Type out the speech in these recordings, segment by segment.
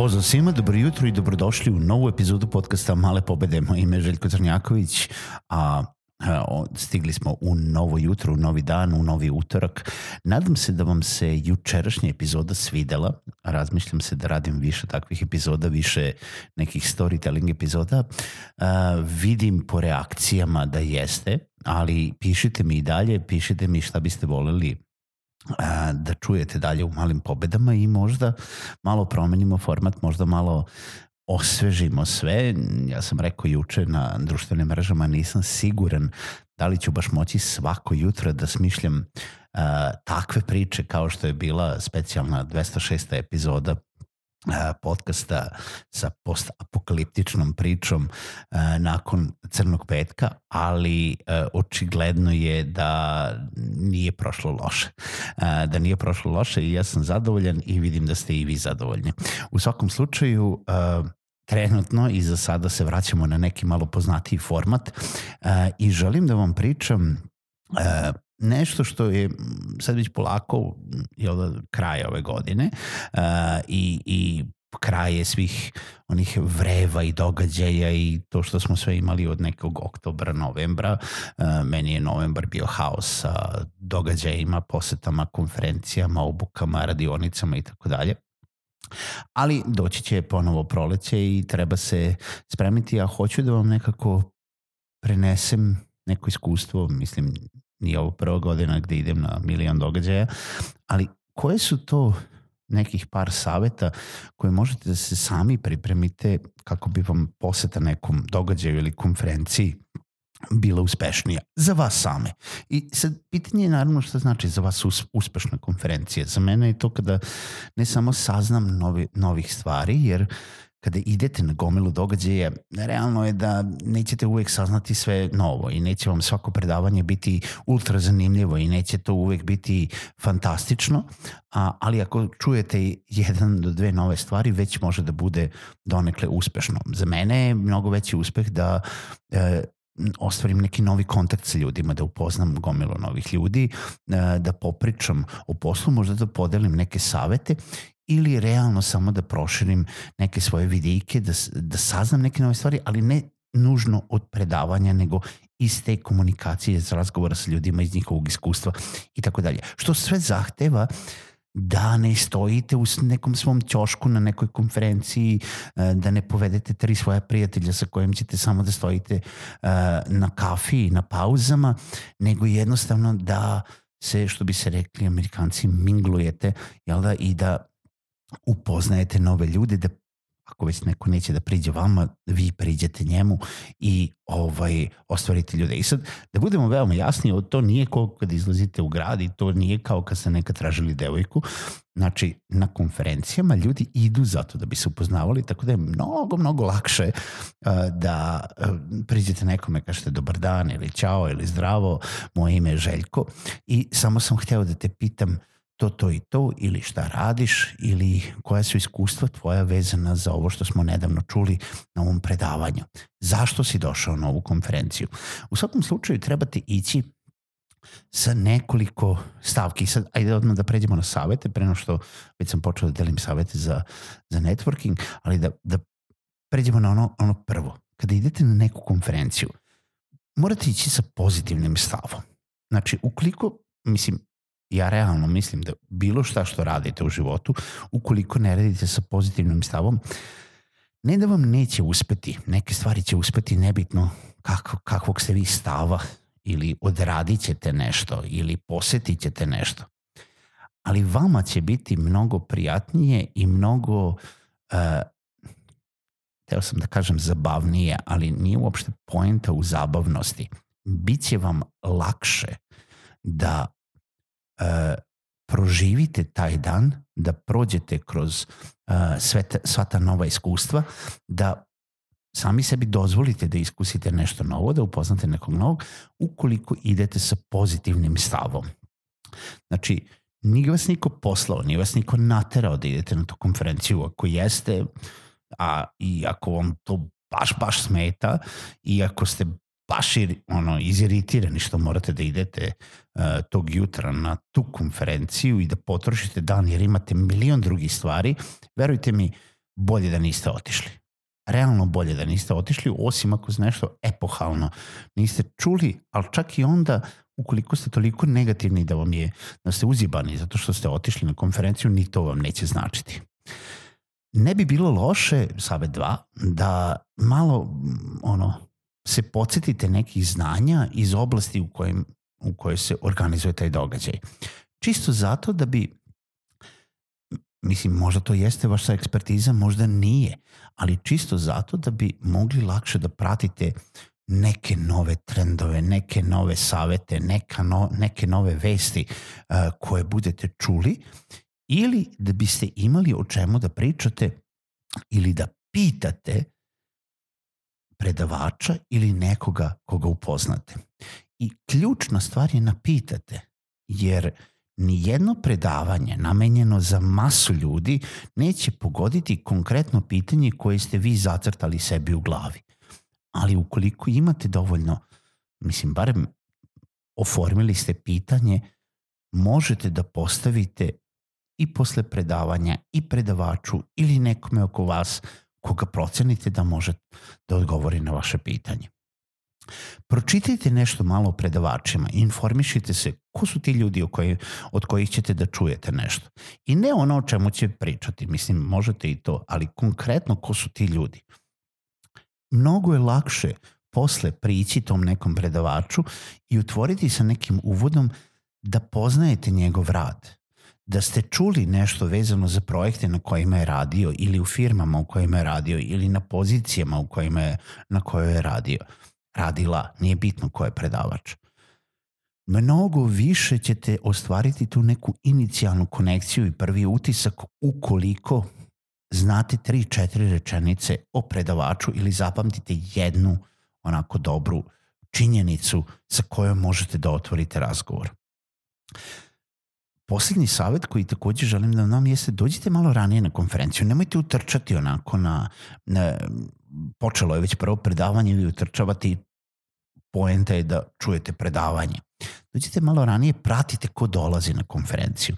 Pozdrav svima, dobro jutro i dobrodošli u novu epizodu podcasta Male pobede. Moje ime je Željko Crnjaković, a stigli smo u novo jutro, u novi dan, u novi utorak. Nadam se da vam se jučerašnja epizoda svidela. Razmišljam se da radim više takvih epizoda, više nekih storytelling epizoda. Uh, vidim po reakcijama da jeste, ali pišite mi i dalje, pišite mi šta biste voleli da čujete dalje u malim pobedama i možda malo promenimo format, možda malo osvežimo sve. Ja sam rekao juče na društvenim mrežama, nisam siguran da li ću baš moći svako jutro da smišljam uh, takve priče kao što je bila specijalna 206. epizoda podcasta sa postapokaliptičnom pričom nakon Crnog petka, ali očigledno je da nije prošlo loše. Da nije prošlo loše i ja sam zadovoljan i vidim da ste i vi zadovoljni. U svakom slučaju, trenutno i za sada se vraćamo na neki malo poznatiji format i želim da vam pričam nešto što je sad već polako jel, kraj ove godine uh, i, i kraj je svih onih vreva i događaja i to što smo sve imali od nekog oktobra, novembra. Meni je novembar bio haos sa događajima, posetama, konferencijama, obukama, radionicama i tako dalje. Ali doći će ponovo proleće i treba se spremiti, a hoću da vam nekako prenesem neko iskustvo, mislim, nije ovo prva godina gde idem na milion događaja, ali koje su to nekih par saveta koje možete da se sami pripremite kako bi vam poseta nekom događaju ili konferenciji bila uspešnija za vas same. I sad pitanje je naravno šta znači za vas uspešna konferencija. Za mene je to kada ne samo saznam novi, novih stvari, jer kada idete na gomilu događaja, realno je da nećete uvek saznati sve novo i neće vam svako predavanje biti ultra zanimljivo i neće to uvek biti fantastično, a, ali ako čujete jedan do dve nove stvari, već može da bude donekle uspešno. Za mene je mnogo veći uspeh da e, ostvarim neki novi kontakt sa ljudima, da upoznam gomilu novih ljudi, e, da popričam o poslu, možda da podelim neke savete ili realno samo da proširim neke svoje vidike, da, da saznam neke nove stvari, ali ne nužno od predavanja, nego iz te komunikacije, iz razgovora sa ljudima, iz njihovog iskustva i tako dalje. Što sve zahteva da ne stojite u nekom svom ćošku na nekoj konferenciji, e, da ne povedete tri svoja prijatelja sa kojim ćete samo da stojite e, na kafi, na pauzama, nego jednostavno da se, što bi se rekli amerikanci, minglujete, jel da, i da upoznajete nove ljude, da ako već neko neće da priđe vama, vi priđete njemu i ovaj, ostvarite ljude. I sad, da budemo veoma jasni, to nije kao kad izlazite u grad i to nije kao kad ste nekad tražili devojku. Znači, na konferencijama ljudi idu zato da bi se upoznavali, tako da je mnogo, mnogo lakše uh, da uh, priđete nekome, kažete dobar dan ili čao ili zdravo, moje ime je Željko i samo sam hteo da te pitam to, to i to ili šta radiš ili koja su iskustva tvoja vezana za ovo što smo nedavno čuli na ovom predavanju. Zašto si došao na ovu konferenciju? U svakom slučaju trebate ići sa nekoliko stavki. Sad, ajde odmah da pređemo na savete, preno što već sam počeo da delim savete za, za networking, ali da, da pređemo na ono, ono prvo. Kada idete na neku konferenciju, morate ići sa pozitivnim stavom. Znači, ukoliko, mislim, ja realno mislim da bilo šta što radite u životu, ukoliko ne radite sa pozitivnim stavom, ne da vam neće uspeti, neke stvari će uspeti nebitno kako, kakvog ste vi stava ili odradit ćete nešto ili posetit ćete nešto. ali vama će biti mnogo prijatnije i mnogo uh, teo sam da kažem zabavnije, ali nije uopšte poenta u zabavnosti. Biće vam lakše da proživite taj dan, da prođete kroz uh, sve te, sva ta nova iskustva, da sami sebi dozvolite da iskusite nešto novo, da upoznate nekog novog, ukoliko idete sa pozitivnim stavom. Znači, nije vas niko poslao, nije vas niko naterao da idete na tu konferenciju. Ako jeste, a i ako vam to baš, baš smeta i ako ste baš ir, ono, iziritirani što morate da idete uh, tog jutra na tu konferenciju i da potrošite dan jer imate milion drugih stvari, verujte mi, bolje da niste otišli. Realno bolje da niste otišli, osim ako ste nešto epohalno niste čuli, ali čak i onda ukoliko ste toliko negativni da vam je, da ste uzibani zato što ste otišli na konferenciju, ni to vam neće značiti. Ne bi bilo loše, savet 2, da malo ono, se podsjetite nekih znanja iz oblasti u, kojem, u kojoj se organizuje taj događaj. Čisto zato da bi mislim, možda to jeste vaša ekspertiza, možda nije, ali čisto zato da bi mogli lakše da pratite neke nove trendove, neke nove savete, neka no, neke nove vesti uh, koje budete čuli ili da biste imali o čemu da pričate ili da pitate predavača ili nekoga koga upoznate. I ključna stvar je napitate, jer ni jedno predavanje namenjeno za masu ljudi neće pogoditi konkretno pitanje koje ste vi zacrtali sebi u glavi ali ukoliko imate dovoljno, mislim, barem oformili ste pitanje, možete da postavite i posle predavanja i predavaču ili nekome oko vas koga procenite da može da odgovori na vaše pitanje. Pročitajte nešto malo o predavačima informišite se ko su ti ljudi koji, od kojih ćete da čujete nešto. I ne ono o čemu će pričati, mislim, možete i to, ali konkretno ko su ti ljudi mnogo je lakše posle prići tom nekom predavaču i utvoriti sa nekim uvodom da poznajete njegov rad. Da ste čuli nešto vezano za projekte na kojima je radio ili u firmama u kojima je radio ili na pozicijama u kojima je, na kojoj je radio. Radila, nije bitno ko je predavač. Mnogo više ćete ostvariti tu neku inicijalnu konekciju i prvi utisak ukoliko znate tri, četiri rečenice o predavaču ili zapamtite jednu onako dobru činjenicu sa kojom možete da otvorite razgovor. Poslednji savet koji takođe želim da vam jeste dođite malo ranije na konferenciju, nemojte utrčati onako na, na počelo je već prvo predavanje ili utrčavate i poenta je da čujete predavanje. Dođite malo ranije, pratite ko dolazi na konferenciju.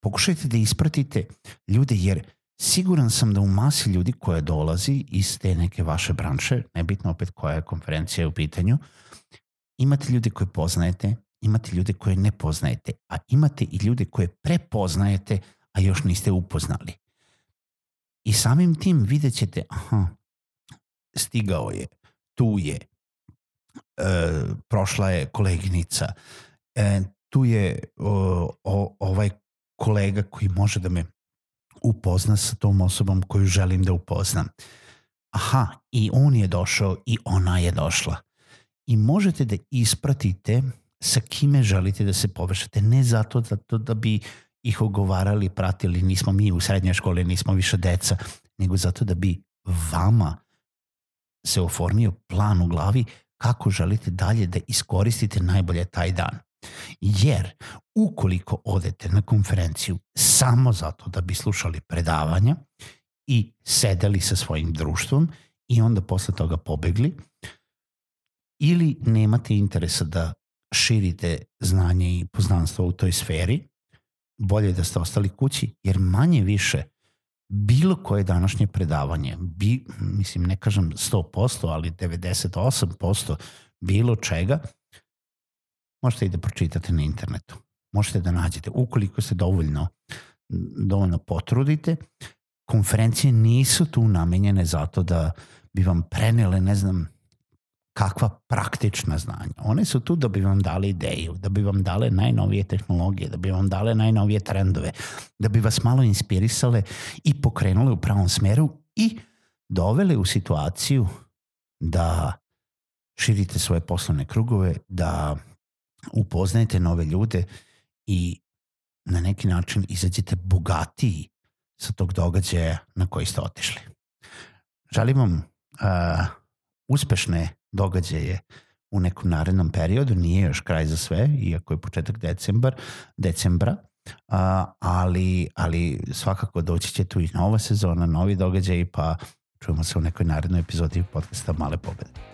Pokušajte da ispratite ljude jer Siguran sam da u masi ljudi koja dolazi iz te neke vaše branše, nebitno opet koja je konferencija u pitanju, imate ljude koje poznajete, imate ljude koje ne poznajete, a imate i ljude koje prepoznajete, a još niste upoznali. I samim tim vidjet ćete, aha, stigao je, tu je, e, prošla je koleginica, e, tu je o, o, ovaj kolega koji može da me upozna sa tom osobom koju želim da upoznam. Aha, i on je došao i ona je došla. I možete da ispratite sa kime želite da se povežete, ne zato da, to da bi ih ogovarali, pratili, nismo mi u srednjoj školi, nismo više deca, nego zato da bi vama se oformio plan u glavi kako želite dalje da iskoristite najbolje taj dan. Jer ukoliko odete na konferenciju samo zato da bi slušali predavanja i sedeli sa svojim društvom i onda posle toga pobegli, ili nemate interesa da širite znanje i poznanstvo u toj sferi, bolje da ste ostali kući, jer manje više bilo koje današnje predavanje, bi, mislim ne kažem 100%, ali 98% bilo čega, možete i da pročitate na internetu. Možete da nađete, ukoliko se dovoljno, dovoljno potrudite, konferencije nisu tu namenjene zato da bi vam prenele, ne znam, kakva praktična znanja. One su tu da bi vam dali ideju, da bi vam dale najnovije tehnologije, da bi vam dale najnovije trendove, da bi vas malo inspirisale i pokrenule u pravom smeru i dovele u situaciju da širite svoje poslovne krugove, da upoznajete nove ljude i na neki način izađete bogatiji sa tog događaja na koji ste otišli. Želim vam uh, uspešne događaje u nekom narednom periodu, nije još kraj za sve, iako je početak decembar, decembra, a, ali, ali svakako doći će tu i nova sezona, novi događaj, pa čujemo se u nekoj narednoj epizodi podcasta Male pobede.